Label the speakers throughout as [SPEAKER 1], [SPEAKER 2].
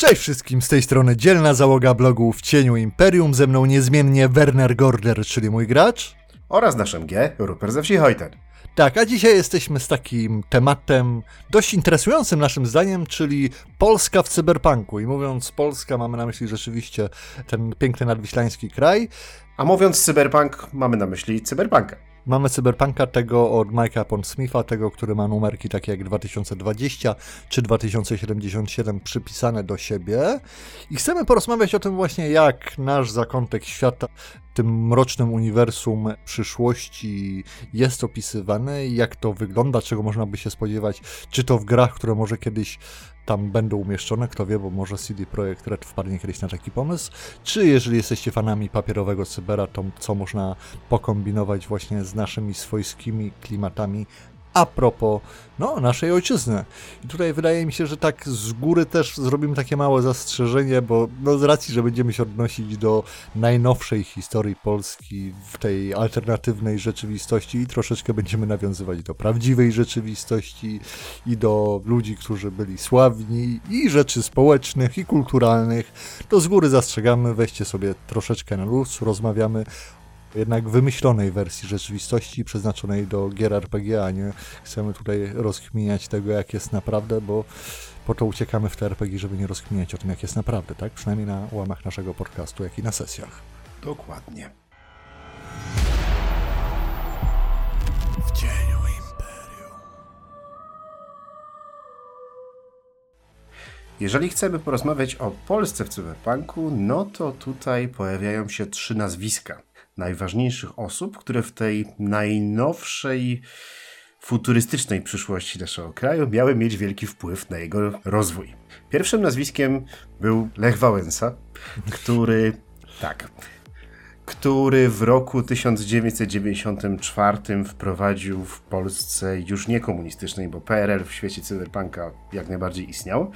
[SPEAKER 1] Cześć wszystkim, z tej strony dzielna załoga blogu w cieniu Imperium, ze mną niezmiennie Werner Gorder, czyli mój gracz.
[SPEAKER 2] Oraz naszym G, Rupert ze wsi Hojten.
[SPEAKER 1] Tak, a dzisiaj jesteśmy z takim tematem dość interesującym naszym zdaniem, czyli Polska w cyberpunku. I mówiąc Polska, mamy na myśli rzeczywiście ten piękny nadwiślański kraj.
[SPEAKER 2] A mówiąc cyberpunk, mamy na myśli cyberpunka.
[SPEAKER 1] Mamy cyberpunka tego od Mike'a Pondsmitha, tego, który ma numerki takie jak 2020 czy 2077 przypisane do siebie. I chcemy porozmawiać o tym właśnie, jak nasz zakątek świata tym mrocznym uniwersum przyszłości jest opisywany, jak to wygląda, czego można by się spodziewać, czy to w grach, które może kiedyś tam będą umieszczone, kto wie, bo może CD Projekt Red wpadnie kiedyś na taki pomysł, czy jeżeli jesteście fanami papierowego cybera, to co można pokombinować właśnie z naszymi swojskimi klimatami a propos no, naszej ojczyzny. I tutaj wydaje mi się, że tak z góry też zrobimy takie małe zastrzeżenie, bo no, z racji, że będziemy się odnosić do najnowszej historii Polski w tej alternatywnej rzeczywistości i troszeczkę będziemy nawiązywać do prawdziwej rzeczywistości i do ludzi, którzy byli sławni i rzeczy społecznych i kulturalnych, to z góry zastrzegamy, weźcie sobie troszeczkę na luz, rozmawiamy jednak wymyślonej wersji rzeczywistości przeznaczonej do gier RPG, a nie chcemy tutaj rozkminiać tego, jak jest naprawdę, bo po to uciekamy w te RPG, żeby nie rozkminiać o tym, jak jest naprawdę, tak? Przynajmniej na łamach naszego podcastu, jak i na sesjach.
[SPEAKER 2] Dokładnie.
[SPEAKER 1] W cieniu Imperium.
[SPEAKER 2] Jeżeli chcemy porozmawiać o Polsce w cyberpunku, no to tutaj pojawiają się trzy nazwiska najważniejszych osób, które w tej najnowszej futurystycznej przyszłości naszego kraju miały mieć wielki wpływ na jego rozwój. Pierwszym nazwiskiem był Lech Wałęsa, który tak, który w roku 1994 wprowadził w Polsce już nie komunistycznej, bo PRL w świecie cyberpunka jak najbardziej istniał,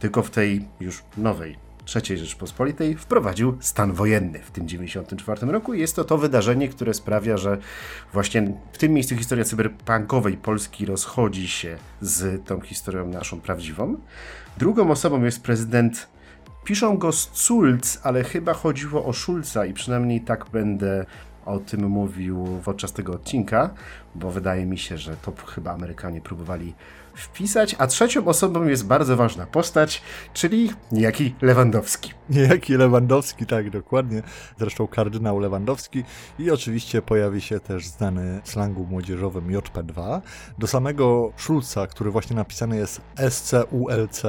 [SPEAKER 2] tylko w tej już nowej III Rzeczpospolitej wprowadził stan wojenny w tym 1994 roku. Jest to to wydarzenie, które sprawia, że właśnie w tym miejscu historia cyberpunkowej Polski rozchodzi się z tą historią naszą prawdziwą. Drugą osobą jest prezydent Piszą go Sulc, ale chyba chodziło o Schulza i przynajmniej tak będę o tym mówił podczas tego odcinka, bo wydaje mi się, że to chyba Amerykanie próbowali wpisać, a trzecią osobą jest bardzo ważna postać, czyli niejaki Lewandowski.
[SPEAKER 1] Niejaki Lewandowski, tak, dokładnie. Zresztą kardynał Lewandowski i oczywiście pojawi się też znany slangu młodzieżowym JP2. Do samego Schulza, który właśnie napisany jest SCULC.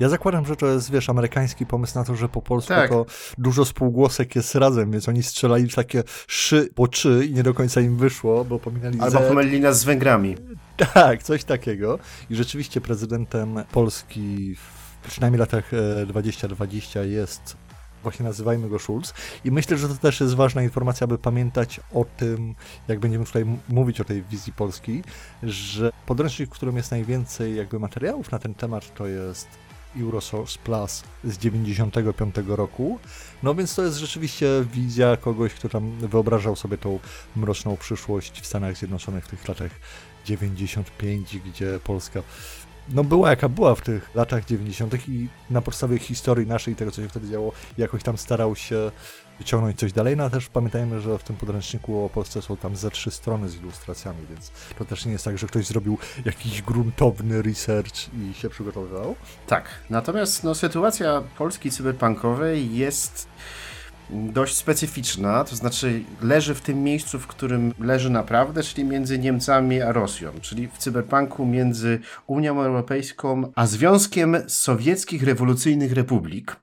[SPEAKER 1] Ja zakładam, że to jest, wiesz, amerykański pomysł na to, że po polsku tak. to dużo spółgłosek jest razem, więc oni strzelali w takie szy po czy i nie do końca im wyszło, bo pominęli
[SPEAKER 2] Albo Z... pomylili nas z Węgrami.
[SPEAKER 1] Tak, coś takiego. I rzeczywiście prezydentem Polski w przynajmniej latach 2020 e, jest właśnie nazywajmy go Schulz. I myślę, że to też jest ważna informacja, aby pamiętać o tym, jak będziemy tutaj mówić o tej wizji Polski, że podręcznik, w którym jest najwięcej jakby materiałów na ten temat, to jest Eurosource Plus z 95 roku. No więc to jest rzeczywiście wizja kogoś, kto tam wyobrażał sobie tą mroczną przyszłość w Stanach Zjednoczonych w tych latach 95, gdzie Polska no była jaka była w tych latach 90. i na podstawie historii naszej i tego, co się wtedy działo, jakoś tam starał się wyciągnąć coś dalej. No a też pamiętajmy, że w tym podręczniku o Polsce są tam ze trzy strony z ilustracjami, więc to też nie jest tak, że ktoś zrobił jakiś gruntowny research i się przygotowywał.
[SPEAKER 2] Tak, natomiast no, sytuacja Polski cyberpunkowej jest dość specyficzna, to znaczy leży w tym miejscu, w którym leży naprawdę, czyli między Niemcami a Rosją, czyli w cyberpunku między Unią Europejską a Związkiem Sowieckich Rewolucyjnych Republik.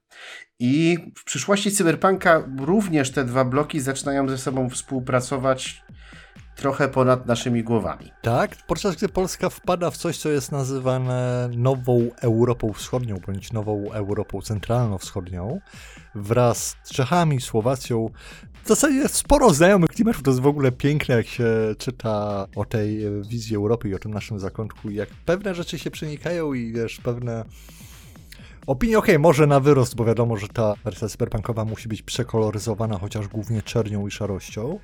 [SPEAKER 2] I w przyszłości cyberpunka również te dwa bloki zaczynają ze sobą współpracować trochę ponad naszymi głowami.
[SPEAKER 1] Tak, podczas gdy Polska wpada w coś, co jest nazywane nową Europą Wschodnią, bądź nową Europą Centralno-Wschodnią, wraz z Czechami, Słowacją. W zasadzie sporo znajomych klimatów, to jest w ogóle piękne, jak się czyta o tej wizji Europy i o tym naszym zakątku, jak pewne rzeczy się przenikają i wiesz, pewne Opinie okej, okay, może na wyrost, bo wiadomo, że ta wersja cyberpunkowa musi być przekoloryzowana chociaż głównie czernią i szarością.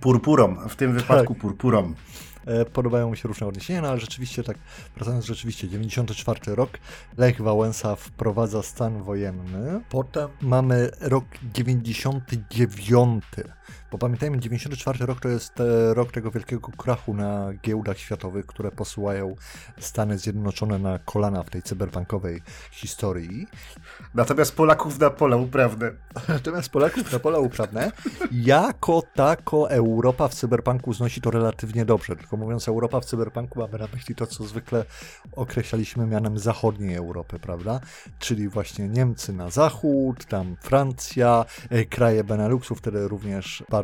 [SPEAKER 2] Purpurą, w tym wypadku tak. purpurą.
[SPEAKER 1] e, podobają mi się różne odniesienia, no ale rzeczywiście tak, wracając rzeczywiście, 94 rok, Lech Wałęsa wprowadza stan wojenny, potem mamy rok 99, bo pamiętajmy, 94 rok to jest e, rok tego wielkiego krachu na giełdach światowych, które posyłają Stany Zjednoczone na kolana w tej cyberbankowej historii.
[SPEAKER 2] Natomiast Polaków na pola uprawne.
[SPEAKER 1] Natomiast Polaków na pola uprawne, jako tako Europa w cyberpunku znosi to relatywnie dobrze. Tylko mówiąc Europa w cyberpunku mamy na myśli to, co zwykle określaliśmy mianem zachodniej Europy, prawda? Czyli właśnie Niemcy na zachód, tam Francja, e, kraje Beneluxu wtedy również bardzo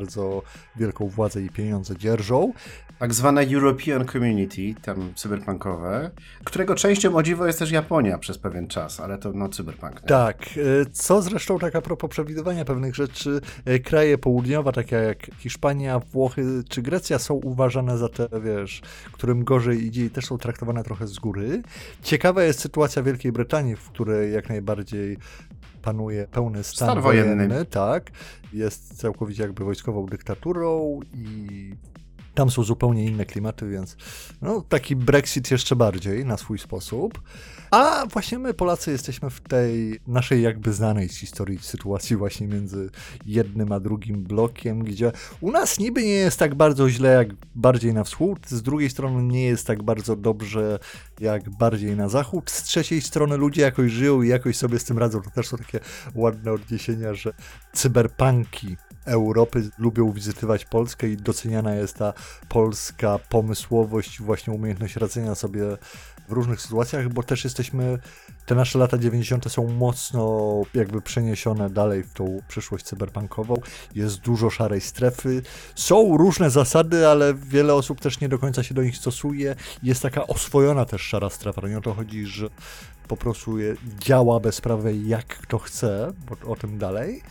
[SPEAKER 1] wielką władzę i pieniądze dzierżą.
[SPEAKER 2] Tak zwane European Community, tam cyberpunkowe, którego częścią o dziwo jest też Japonia przez pewien czas, ale to no cyberpunk. Nie?
[SPEAKER 1] Tak, e, co zresztą tak a propos przewidywania pewnych rzeczy, e, kraje południowe, takie jak Hiszpania, Włochy czy Grecja są uważane za te, wiesz, którym gorzej idzie i też są traktowane trochę z góry. Ciekawa jest sytuacja Wielkiej Brytanii, w której jak najbardziej panuje pełny stan,
[SPEAKER 2] Stan wojenny.
[SPEAKER 1] wojenny, tak. Jest całkowicie jakby wojskową dyktaturą i tam są zupełnie inne klimaty, więc no, taki Brexit jeszcze bardziej na swój sposób. A właśnie my, Polacy, jesteśmy w tej naszej jakby znanej z historii sytuacji właśnie między jednym a drugim blokiem, gdzie u nas niby nie jest tak bardzo źle jak bardziej na wschód, z drugiej strony nie jest tak bardzo dobrze jak bardziej na zachód, z trzeciej strony ludzie jakoś żyją i jakoś sobie z tym radzą. To też są takie ładne odniesienia, że cyberpunki Europy lubią wizytować Polskę i doceniana jest ta polska pomysłowość właśnie umiejętność radzenia sobie w różnych sytuacjach, bo też jesteśmy, te nasze lata 90. są mocno jakby przeniesione dalej w tą przyszłość cyberpunkową. Jest dużo szarej strefy. Są różne zasady, ale wiele osób też nie do końca się do nich stosuje. Jest taka oswojona też szara strefa. To nie o to chodzi, że po prostu działa bezprawie jak kto chce, bo o tym dalej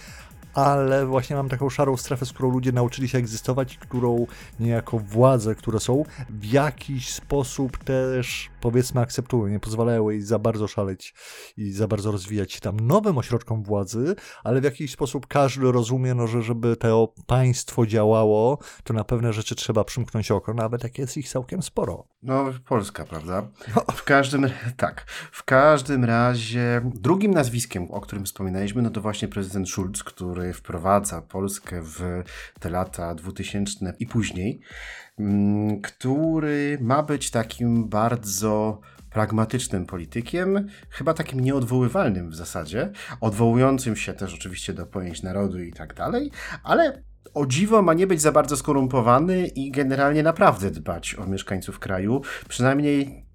[SPEAKER 1] ale właśnie mam taką szarą strefę, z którą ludzie nauczyli się egzystować którą niejako władze, które są, w jakiś sposób też powiedzmy akceptują, nie pozwalają jej za bardzo szaleć i za bardzo rozwijać się tam nowym ośrodkom władzy, ale w jakiś sposób każdy rozumie, no, że żeby to państwo działało, to na pewne rzeczy trzeba przymknąć oko, nawet jak jest ich całkiem sporo.
[SPEAKER 2] No, Polska, prawda? W każdym, tak, w każdym razie drugim nazwiskiem, o którym wspominaliśmy, no to właśnie prezydent Schulz, który wprowadza Polskę w te lata 2000 i później, mm, który ma być takim bardzo pragmatycznym politykiem, chyba takim nieodwoływalnym w zasadzie, odwołującym się też oczywiście do pojęć narodu i tak dalej, ale o dziwo ma nie być za bardzo skorumpowany i generalnie naprawdę dbać o mieszkańców kraju, przynajmniej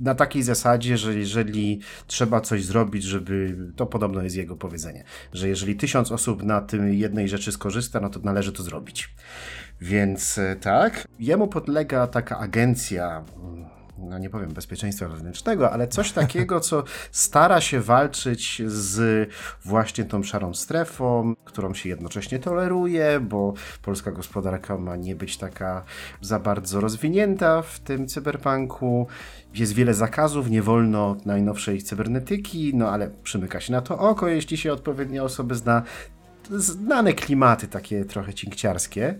[SPEAKER 2] na takiej zasadzie, że jeżeli trzeba coś zrobić, żeby, to podobno jest jego powiedzenie, że jeżeli tysiąc osób na tym jednej rzeczy skorzysta, no to należy to zrobić. Więc e, tak, jemu podlega taka agencja, mm, no nie powiem bezpieczeństwa wewnętrznego, ale coś takiego, co stara się walczyć z właśnie tą szarą strefą, którą się jednocześnie toleruje, bo polska gospodarka ma nie być taka za bardzo rozwinięta w tym cyberpunku. Jest wiele zakazów, nie wolno najnowszej cybernetyki, no ale przymyka się na to oko, jeśli się odpowiednie osoby zna. Znane klimaty takie trochę cinkciarskie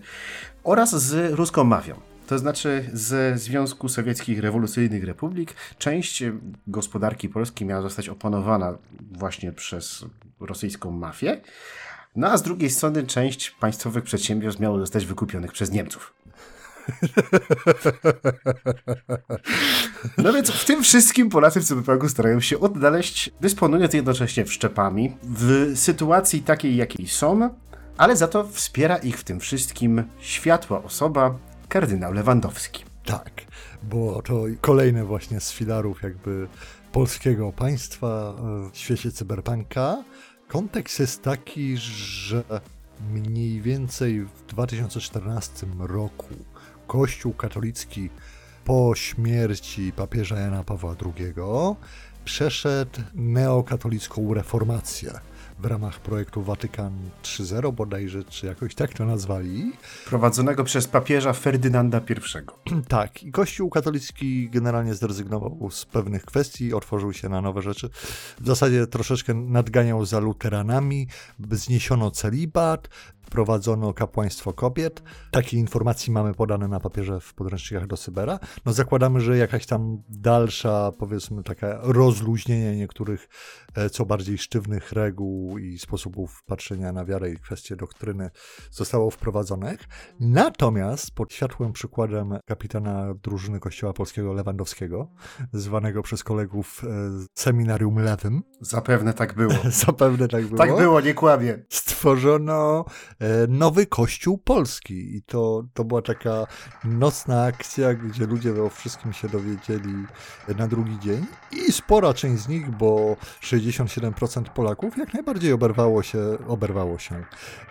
[SPEAKER 2] oraz z ruską mafią. To znaczy ze Związku Sowieckich Rewolucyjnych Republik część gospodarki polskiej miała zostać opanowana właśnie przez rosyjską mafię, no a z drugiej strony część państwowych przedsiębiorstw miało zostać wykupionych przez Niemców. No więc w tym wszystkim Polacy w cyberpunku starają się odnaleźć, dysponując jednocześnie wszczepami w sytuacji takiej, jakiej są, ale za to wspiera ich w tym wszystkim światła osoba, kardynał Lewandowski.
[SPEAKER 1] Tak, bo to kolejny właśnie z filarów jakby polskiego państwa w świecie cyberpunka. Kontekst jest taki, że mniej więcej w 2014 roku Kościół katolicki po śmierci papieża Jana Pawła II przeszedł neokatolicką reformację. W ramach projektu Watykan 3.0 bodajże, czy jakoś tak to nazwali.
[SPEAKER 2] Prowadzonego przez papieża Ferdynanda I.
[SPEAKER 1] Tak, i Kościół katolicki generalnie zrezygnował z pewnych kwestii, otworzył się na nowe rzeczy. W zasadzie troszeczkę nadganiał za luteranami, zniesiono celibat, wprowadzono kapłaństwo kobiet. Takie informacji mamy podane na papierze w podręcznikach do Sybera. No zakładamy, że jakaś tam dalsza, powiedzmy, taka rozluźnienie niektórych e, co bardziej sztywnych reguł i sposobów patrzenia na wiarę i kwestie doktryny zostało wprowadzonych. Natomiast pod światłym przykładem kapitana drużyny Kościoła Polskiego Lewandowskiego, zwanego przez kolegów e, seminarium lewym.
[SPEAKER 2] Zapewne tak było.
[SPEAKER 1] Zapewne tak było.
[SPEAKER 2] Tak było, nie kłamie.
[SPEAKER 1] Stworzono E, nowy Kościół Polski. I to, to była taka nocna akcja, gdzie ludzie o wszystkim się dowiedzieli na drugi dzień. I spora część z nich, bo 67% Polaków, jak najbardziej oberwało się, oberwało się.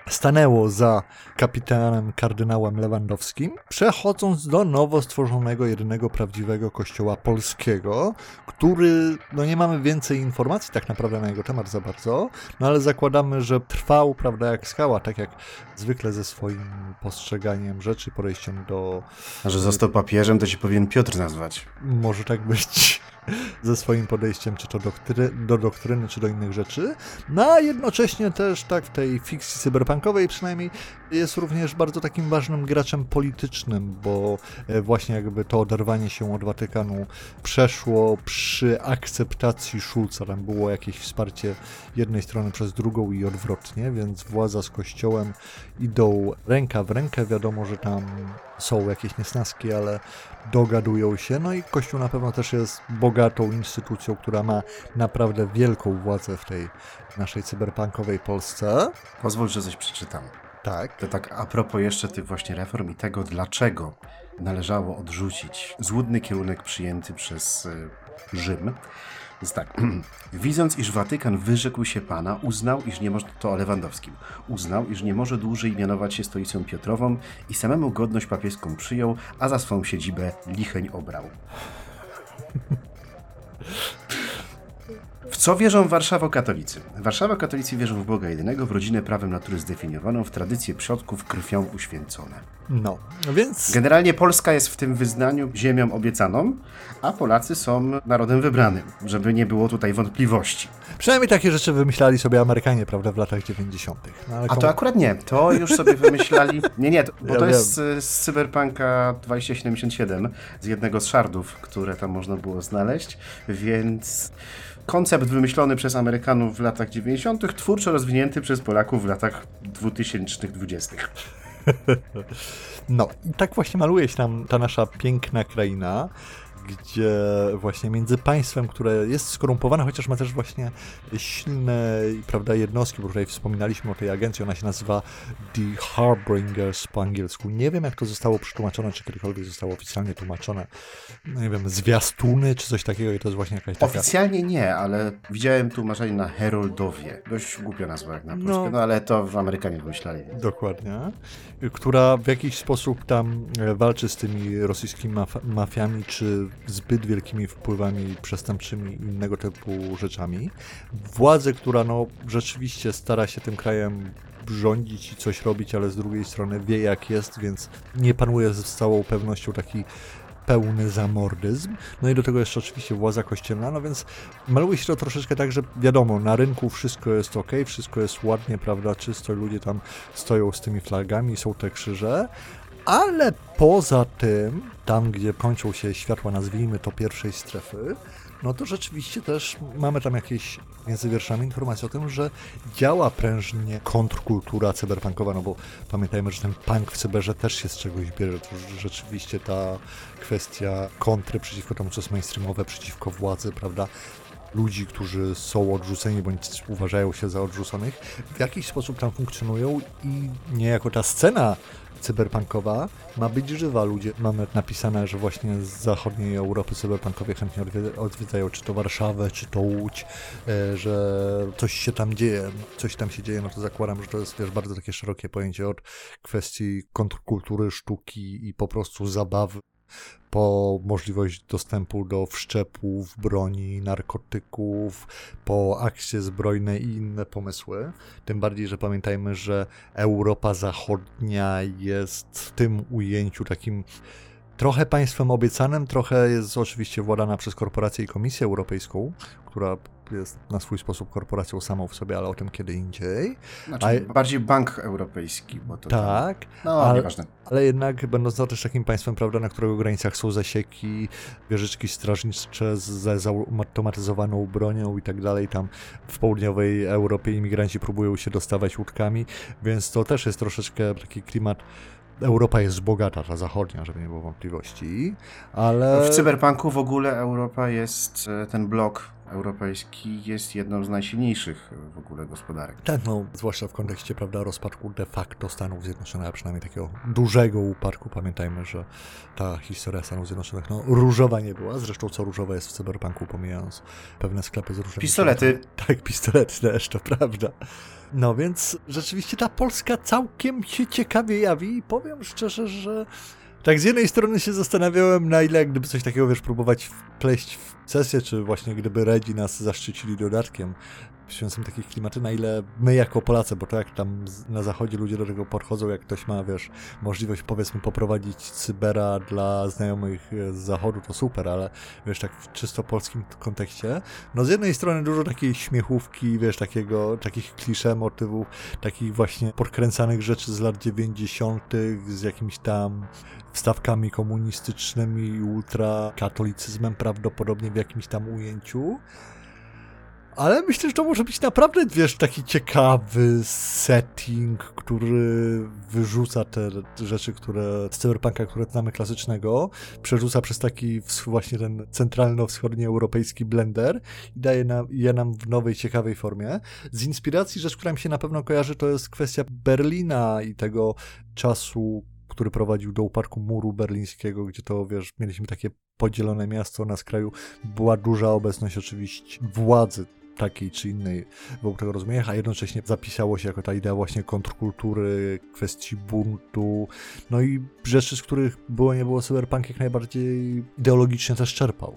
[SPEAKER 1] Stanęło za kapitanem kardynałem Lewandowskim, przechodząc do nowo stworzonego, jedynego prawdziwego kościoła polskiego, który, no nie mamy więcej informacji tak naprawdę na jego temat za bardzo, no ale zakładamy, że trwał, prawda, jak skała, tak jak zwykle ze swoim postrzeganiem rzeczy, podejściem do...
[SPEAKER 2] A że został papieżem, to się powinien Piotr nazwać.
[SPEAKER 1] Może tak być ze swoim podejściem, czy to doktry, do doktryny, czy do innych rzeczy. No a jednocześnie też tak w tej fikcji cyberpunkowej przynajmniej jest również bardzo takim ważnym graczem politycznym, bo e, właśnie jakby to oderwanie się od Watykanu przeszło przy akceptacji Schulza. Tam było jakieś wsparcie jednej strony przez drugą i odwrotnie, więc władza z kościołem idą ręka w rękę. Wiadomo, że tam są jakieś niesnaski, ale dogadują się. No i Kościół na pewno też jest bogatą instytucją, która ma naprawdę wielką władzę w tej naszej cyberpunkowej Polsce.
[SPEAKER 2] Pozwól, że coś przeczytam.
[SPEAKER 1] Tak.
[SPEAKER 2] To tak a propos jeszcze tych właśnie reform i tego, dlaczego należało odrzucić złudny kierunek przyjęty przez y, Rzym. Więc tak, widząc, iż Watykan wyrzekł się Pana, uznał, iż nie może, to o Lewandowskim, uznał, iż nie może dłużej mianować się stolicą Piotrową i samemu godność papieską przyjął, a za swą siedzibę Licheń obrał. W co wierzą Warszawo-katolicy? Warszawo-katolicy wierzą w Boga jedynego, w rodzinę prawem natury zdefiniowaną, w tradycję przodków krwią uświęcone.
[SPEAKER 1] No, więc...
[SPEAKER 2] Generalnie Polska jest w tym wyznaniu ziemią obiecaną, a Polacy są narodem wybranym, żeby nie było tutaj wątpliwości.
[SPEAKER 1] Przynajmniej takie rzeczy wymyślali sobie Amerykanie, prawda, w latach 90.
[SPEAKER 2] No, a komu... to akurat nie, to już sobie wymyślali. Nie, nie, to, bo ja to wiem. jest z, z Cyberpunka 2077, z jednego z shardów, które tam można było znaleźć, więc koncept wymyślony przez Amerykanów w latach 90., twórczo rozwinięty przez Polaków w latach 2020.
[SPEAKER 1] No, i tak właśnie maluje się tam ta nasza piękna kraina gdzie właśnie między państwem, które jest skorumpowane, chociaż ma też właśnie silne prawda, jednostki, bo tutaj wspominaliśmy o tej agencji, ona się nazywa The Harbingers po angielsku. Nie wiem, jak to zostało przetłumaczone, czy kiedykolwiek zostało oficjalnie tłumaczone. No nie wiem, zwiastuny, czy coś takiego i to jest właśnie jakaś taka...
[SPEAKER 2] Oficjalnie nie, ale widziałem tłumaczenie na Heroldowie. Dość głupia nazwa jak na polskę, no, no ale to w Amerykanie wymyślali.
[SPEAKER 1] Dokładnie. Która w jakiś sposób tam e, walczy z tymi rosyjskimi maf mafiami, czy zbyt wielkimi wpływami przestępczymi i innego typu rzeczami. Władzę, która no rzeczywiście stara się tym krajem rządzić i coś robić, ale z drugiej strony wie jak jest, więc nie panuje z całą pewnością taki pełny zamordyzm. No i do tego jeszcze oczywiście władza kościelna, no więc maluje się to troszeczkę tak, że wiadomo, na rynku wszystko jest ok, wszystko jest ładnie, prawda, czysto, ludzie tam stoją z tymi flagami, są te krzyże, ale poza tym, tam gdzie kończą się światła, nazwijmy to pierwszej strefy, no to rzeczywiście też mamy tam jakieś między wierszami informacje o tym, że działa prężnie kontrkultura cyberpunkowa, no bo pamiętajmy, że ten punk w cyberze też się z czegoś bierze. To rzeczywiście ta kwestia kontry przeciwko temu, co jest mainstreamowe, przeciwko władzy, prawda? ludzi, którzy są odrzuceni bądź uważają się za odrzuconych, w jakiś sposób tam funkcjonują i niejako ta scena cyberpunkowa ma być żywa. Ludzie, mamy napisane, że właśnie z zachodniej Europy cyberpunkowie chętnie odwiedzają czy to Warszawę, czy to Łódź, e, że coś się tam dzieje, coś tam się dzieje, no to zakładam, że to jest wiesz, bardzo takie szerokie pojęcie od kwestii kontrkultury, sztuki i po prostu zabawy po możliwość dostępu do wszczepów, broni, narkotyków, po akcje zbrojne i inne pomysły. Tym bardziej, że pamiętajmy, że Europa Zachodnia jest w tym ujęciu takim trochę państwem obiecanym, trochę jest oczywiście władana przez korporację i Komisję Europejską, która jest na swój sposób korporacją samą w sobie, ale o tym kiedy indziej.
[SPEAKER 2] Znaczy, A... bardziej bank europejski, bo to.
[SPEAKER 1] Tak. Tam...
[SPEAKER 2] No, ale, nieważne.
[SPEAKER 1] Ale jednak, będąc to też takim państwem, prawda, na którego granicach są zasieki, wieżyczki strażnicze z zautomatyzowaną bronią i tak dalej, tam w południowej Europie imigranci próbują się dostawać łódkami, więc to też jest troszeczkę taki klimat Europa jest bogata, ta zachodnia, żeby nie było wątpliwości, ale...
[SPEAKER 2] W cyberpunku w ogóle Europa jest, e, ten blok europejski jest jedną z najsilniejszych w ogóle gospodarek.
[SPEAKER 1] Tak, no, zwłaszcza w kontekście, prawda, rozpadku de facto Stanów Zjednoczonych, a przynajmniej takiego dużego upadku. Pamiętajmy, że ta historia Stanów Zjednoczonych, no, różowa nie była, zresztą co różowe jest w cyberpunku, pomijając pewne sklepy z różnymi...
[SPEAKER 2] Pistolety.
[SPEAKER 1] Tak, pistolety też, to prawda. No więc rzeczywiście ta Polska całkiem się ciekawie jawi i powiem szczerze, że tak z jednej strony się zastanawiałem, na ile gdyby coś takiego, wiesz, próbować wpleść w sesję, czy właśnie gdyby Redzi nas zaszczycili dodatkiem poświęcam takie klimaty, na ile my jako Polacy, bo to jak tam na zachodzie ludzie do tego podchodzą, jak ktoś ma, wiesz, możliwość powiedzmy poprowadzić cybera dla znajomych z zachodu, to super, ale wiesz, tak w czysto polskim kontekście, no z jednej strony dużo takiej śmiechówki, wiesz, takiego, takich klisze motywów, takich właśnie podkręcanych rzeczy z lat 90., z jakimiś tam wstawkami komunistycznymi ultrakatolicyzmem prawdopodobnie jakimś tam ujęciu. Ale myślę, że to może być naprawdę, wiesz, taki ciekawy setting, który wyrzuca te rzeczy, które z cyberpunka, które znamy klasycznego, przerzuca przez taki właśnie ten centralno-wschodnioeuropejski blender i daje nam, je nam w nowej, ciekawej formie. Z inspiracji rzecz, która mi się na pewno kojarzy, to jest kwestia Berlina i tego czasu, który prowadził do upadku muru berlińskiego, gdzie to, wiesz, mieliśmy takie podzielone miasto na skraju, była duża obecność oczywiście władzy takiej czy innej wokół tego rozumienia, a jednocześnie zapisało się jako ta idea właśnie kontrkultury, kwestii buntu, no i rzeczy, z których było nie było cyberpunk jak najbardziej ideologicznie też czerpał.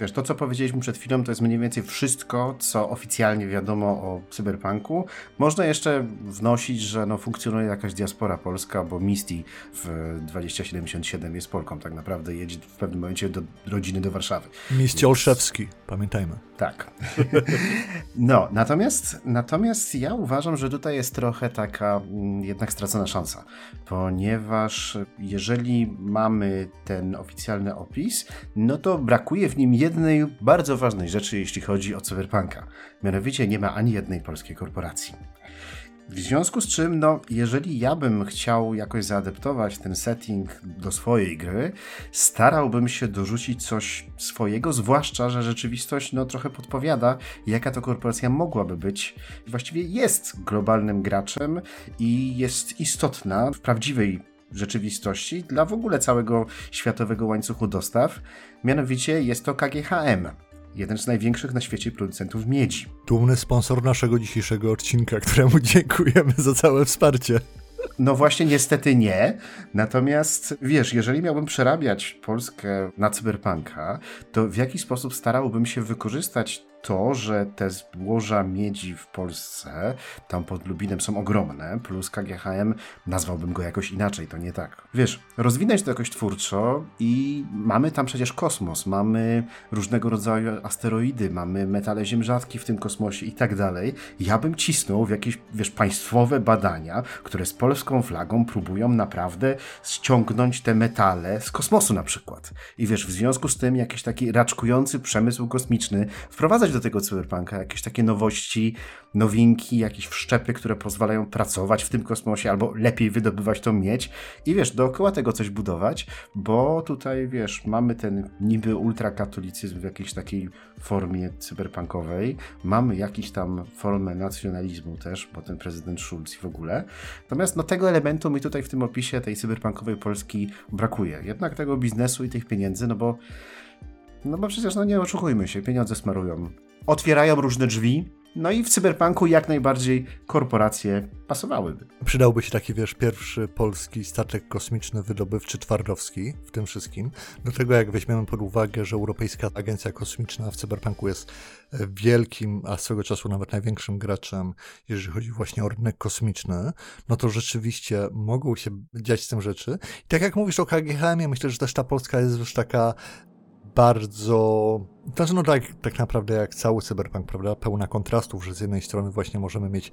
[SPEAKER 2] Wiesz, to co powiedzieliśmy przed chwilą, to jest mniej więcej wszystko, co oficjalnie wiadomo o cyberpunku. Można jeszcze wnosić, że no, funkcjonuje jakaś diaspora polska, bo Misty w 2077 jest Polką tak naprawdę, jedzie w pewnym momencie do rodziny do Warszawy.
[SPEAKER 1] Misty Więc... Pamiętajmy.
[SPEAKER 2] Tak. no, natomiast, natomiast ja uważam, że tutaj jest trochę taka mm, jednak stracona szansa, ponieważ jeżeli mamy ten oficjalny opis, no to brakuje w nim jednej bardzo ważnej rzeczy, jeśli chodzi o cyberpunka. Mianowicie nie ma ani jednej polskiej korporacji. W związku z czym, no, jeżeli ja bym chciał jakoś zaadaptować ten setting do swojej gry, starałbym się dorzucić coś swojego, zwłaszcza, że rzeczywistość no, trochę podpowiada, jaka to korporacja mogłaby być. Właściwie jest globalnym graczem i jest istotna w prawdziwej rzeczywistości dla w ogóle całego światowego łańcuchu dostaw. Mianowicie jest to KGHM jeden z największych na świecie producentów miedzi.
[SPEAKER 1] Dumny sponsor naszego dzisiejszego odcinka, któremu dziękujemy za całe wsparcie.
[SPEAKER 2] No właśnie, niestety nie. Natomiast wiesz, jeżeli miałbym przerabiać Polskę na cyberpunka, to w jaki sposób starałbym się wykorzystać to, że te złoża miedzi w Polsce, tam pod Lubinem są ogromne, plus KGHM nazwałbym go jakoś inaczej, to nie tak. Wiesz, rozwinąć to jakoś twórczo i mamy tam przecież kosmos, mamy różnego rodzaju asteroidy, mamy metale ziem rzadkie w tym kosmosie i tak dalej. Ja bym cisnął w jakieś, wiesz, państwowe badania, które z polską flagą próbują naprawdę ściągnąć te metale z kosmosu na przykład. I wiesz, w związku z tym jakiś taki raczkujący przemysł kosmiczny wprowadzać do tego cyberpunka, jakieś takie nowości, nowinki, jakieś wszczepy, które pozwalają pracować w tym kosmosie albo lepiej wydobywać to mieć i wiesz, dookoła tego coś budować, bo tutaj wiesz, mamy ten niby ultrakatolicyzm w jakiejś takiej formie cyberpunkowej, mamy jakiś tam formę nacjonalizmu też, bo ten prezydent Schulz i w ogóle. Natomiast no tego elementu mi tutaj w tym opisie tej cyberpunkowej Polski brakuje. Jednak tego biznesu i tych pieniędzy, no bo no bo przecież, no nie oszukujmy się, pieniądze smarują. Otwierają różne drzwi, No i w cyberpunku jak najbardziej korporacje pasowałyby.
[SPEAKER 1] Przydałby się taki, wiesz, pierwszy polski statek kosmiczny wydobywczy Twardowski w tym wszystkim. Do tego, jak weźmiemy pod uwagę, że Europejska Agencja Kosmiczna w cyberpunku jest e, wielkim, a swego czasu nawet największym graczem, jeżeli chodzi właśnie o rynek kosmiczny, no to rzeczywiście mogą się dziać z tym rzeczy. I tak jak mówisz o KGHM, myślę, że też ta Polska jest już taka bardzo. Znaczy, no tak, tak naprawdę jak cały cyberpunk, prawda? Pełna kontrastów, że z jednej strony właśnie możemy mieć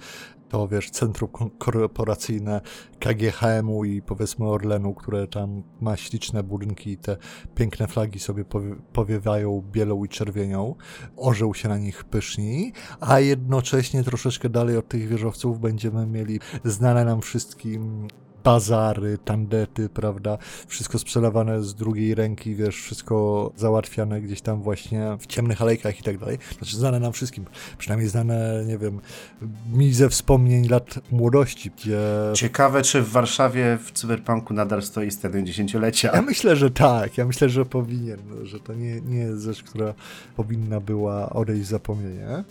[SPEAKER 1] to, wiesz, centrum korporacyjne KGHM-u i powiedzmy Orlenu, które tam ma śliczne budynki i te piękne flagi sobie powie, powiewają bielą i czerwienią. Orzeł się na nich pyszni, a jednocześnie troszeczkę dalej od tych wieżowców będziemy mieli znane nam wszystkim bazary, tandety, prawda? Wszystko sprzedawane z drugiej ręki, wiesz, wszystko załatwiane gdzieś tam właśnie w ciemnych alejkach i tak dalej. Znaczy znane nam wszystkim, przynajmniej znane, nie wiem, mi ze wspomnień lat młodości, gdzie...
[SPEAKER 2] Ciekawe, czy w Warszawie w cyberpunku nadal stoi stadion dziesięciolecia.
[SPEAKER 1] Ja myślę, że tak, ja myślę, że powinien, że to nie, nie jest rzecz, która powinna była odejść w zapomnienie.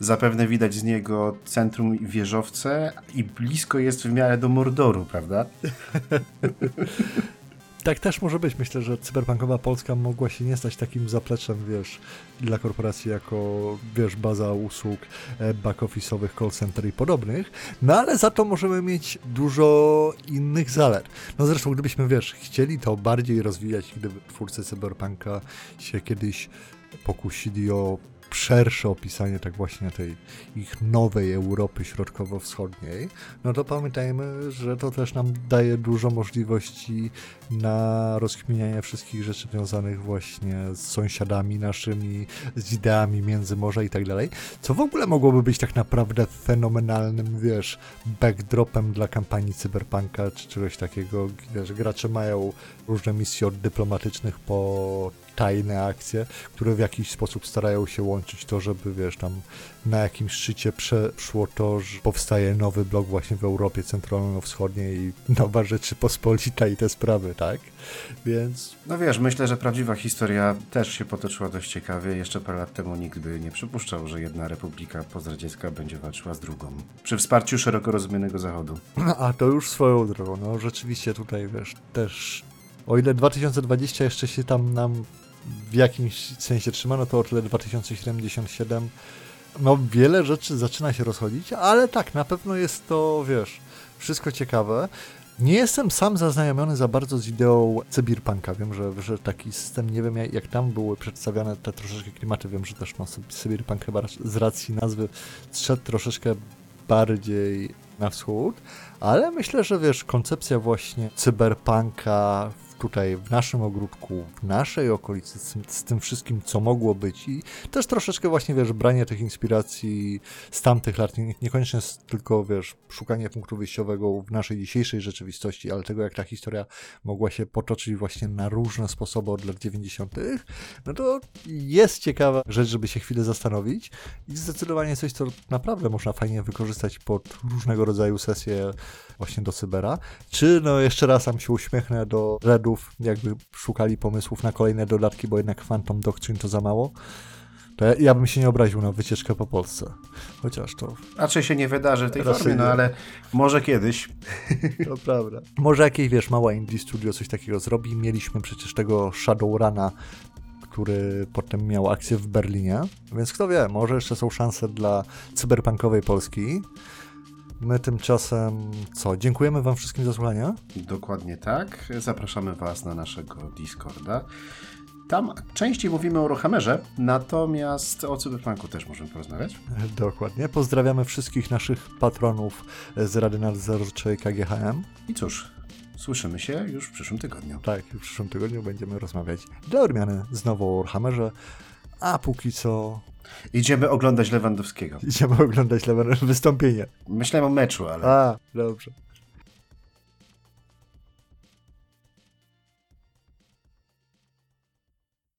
[SPEAKER 2] Zapewne widać z niego centrum i wieżowce i blisko jest w miarę do Mordoru, prawda?
[SPEAKER 1] tak też może być. Myślę, że cyberpunkowa Polska mogła się nie stać takim zapleczem, wiesz, dla korporacji jako, wiesz, baza usług e, back-office'owych, call center i podobnych, no ale za to możemy mieć dużo innych zalet. No zresztą, gdybyśmy, wiesz, chcieli to bardziej rozwijać, gdyby twórcy cyberpunka się kiedyś pokusili o szersze opisanie tak właśnie tej ich nowej Europy Środkowo-Wschodniej, no to pamiętajmy, że to też nam daje dużo możliwości na rozkminianie wszystkich rzeczy związanych właśnie z sąsiadami naszymi, z ideami Międzymorza i tak dalej, co w ogóle mogłoby być tak naprawdę fenomenalnym, wiesz, backdropem dla kampanii cyberpunka czy czegoś takiego, wiesz, gracze mają różne misje od dyplomatycznych po tajne akcje, które w jakiś sposób starają się łączyć to, żeby wiesz, tam na jakimś szczycie przeszło to, że powstaje nowy blok właśnie w Europie Centralno-Wschodniej i Nowa Rzeczypospolita i te sprawy, tak? Więc...
[SPEAKER 2] No wiesz, myślę, że prawdziwa historia też się potoczyła dość ciekawie. Jeszcze parę lat temu nikt by nie przypuszczał, że jedna republika pozradziecka będzie walczyła z drugą. Przy wsparciu szeroko rozumianego Zachodu.
[SPEAKER 1] No, a to już swoją drogą. No rzeczywiście tutaj, wiesz, też o ile 2020 jeszcze się tam nam w jakimś sensie trzyma, no to o tyle 2077 no wiele rzeczy zaczyna się rozchodzić, ale tak, na pewno jest to, wiesz, wszystko ciekawe. Nie jestem sam zaznajomiony za bardzo z ideą cyberpunka. Wiem, że, że taki system, nie wiem jak tam były przedstawiane te troszeczkę klimaty. Wiem, że też no, cyberpunk chyba z racji nazwy szedł troszeczkę bardziej na wschód, ale myślę, że wiesz, koncepcja właśnie cyberpunka tutaj w naszym ogródku, w naszej okolicy, z, z, tym wszystkim, co mogło być i też troszeczkę właśnie, wiesz, branie tych inspiracji z tamtych lat, nie, niekoniecznie tylko, wiesz, szukanie punktu wyjściowego w naszej dzisiejszej rzeczywistości, ale tego, jak ta historia mogła się potoczyć właśnie na różne sposoby od lat 90., no to jest ciekawa rzecz, żeby się chwilę zastanowić i zdecydowanie coś, co naprawdę można fajnie wykorzystać pod różnego rodzaju sesje właśnie do cybera. Czy, no jeszcze raz tam się uśmiechnę do Redów, jakby szukali pomysłów na kolejne dodatki, bo jednak Phantom Doctrine to za mało. To ja, ja, bym się nie obraził na wycieczkę po Polsce. Chociaż to.
[SPEAKER 2] Raczej się nie wydarzy w tej formie, no ale może kiedyś.
[SPEAKER 1] To prawda. Może jakieś, wiesz, mała indie studio coś takiego zrobi. Mieliśmy przecież tego Shadowruna, który potem miał akcję w Berlinie. Więc kto wie, może jeszcze są szanse dla cyberpunkowej Polski. My tymczasem co? Dziękujemy Wam wszystkim za słuchanie.
[SPEAKER 2] Dokładnie tak. Zapraszamy Was na naszego Discorda. Tam częściej mówimy o Rohamerze, natomiast o Cyberpunku też możemy porozmawiać.
[SPEAKER 1] Dokładnie. Pozdrawiamy wszystkich naszych patronów z Rady Nadzorczej KGHM.
[SPEAKER 2] I cóż, słyszymy się już w przyszłym tygodniu.
[SPEAKER 1] Tak, w przyszłym tygodniu będziemy rozmawiać dla odmiany znowu o Warhammerze, a póki co
[SPEAKER 2] Idziemy oglądać Lewandowskiego.
[SPEAKER 1] Idziemy oglądać Lewandowskiego wystąpienie.
[SPEAKER 2] Myślałem o meczu, ale...
[SPEAKER 1] A, dobrze.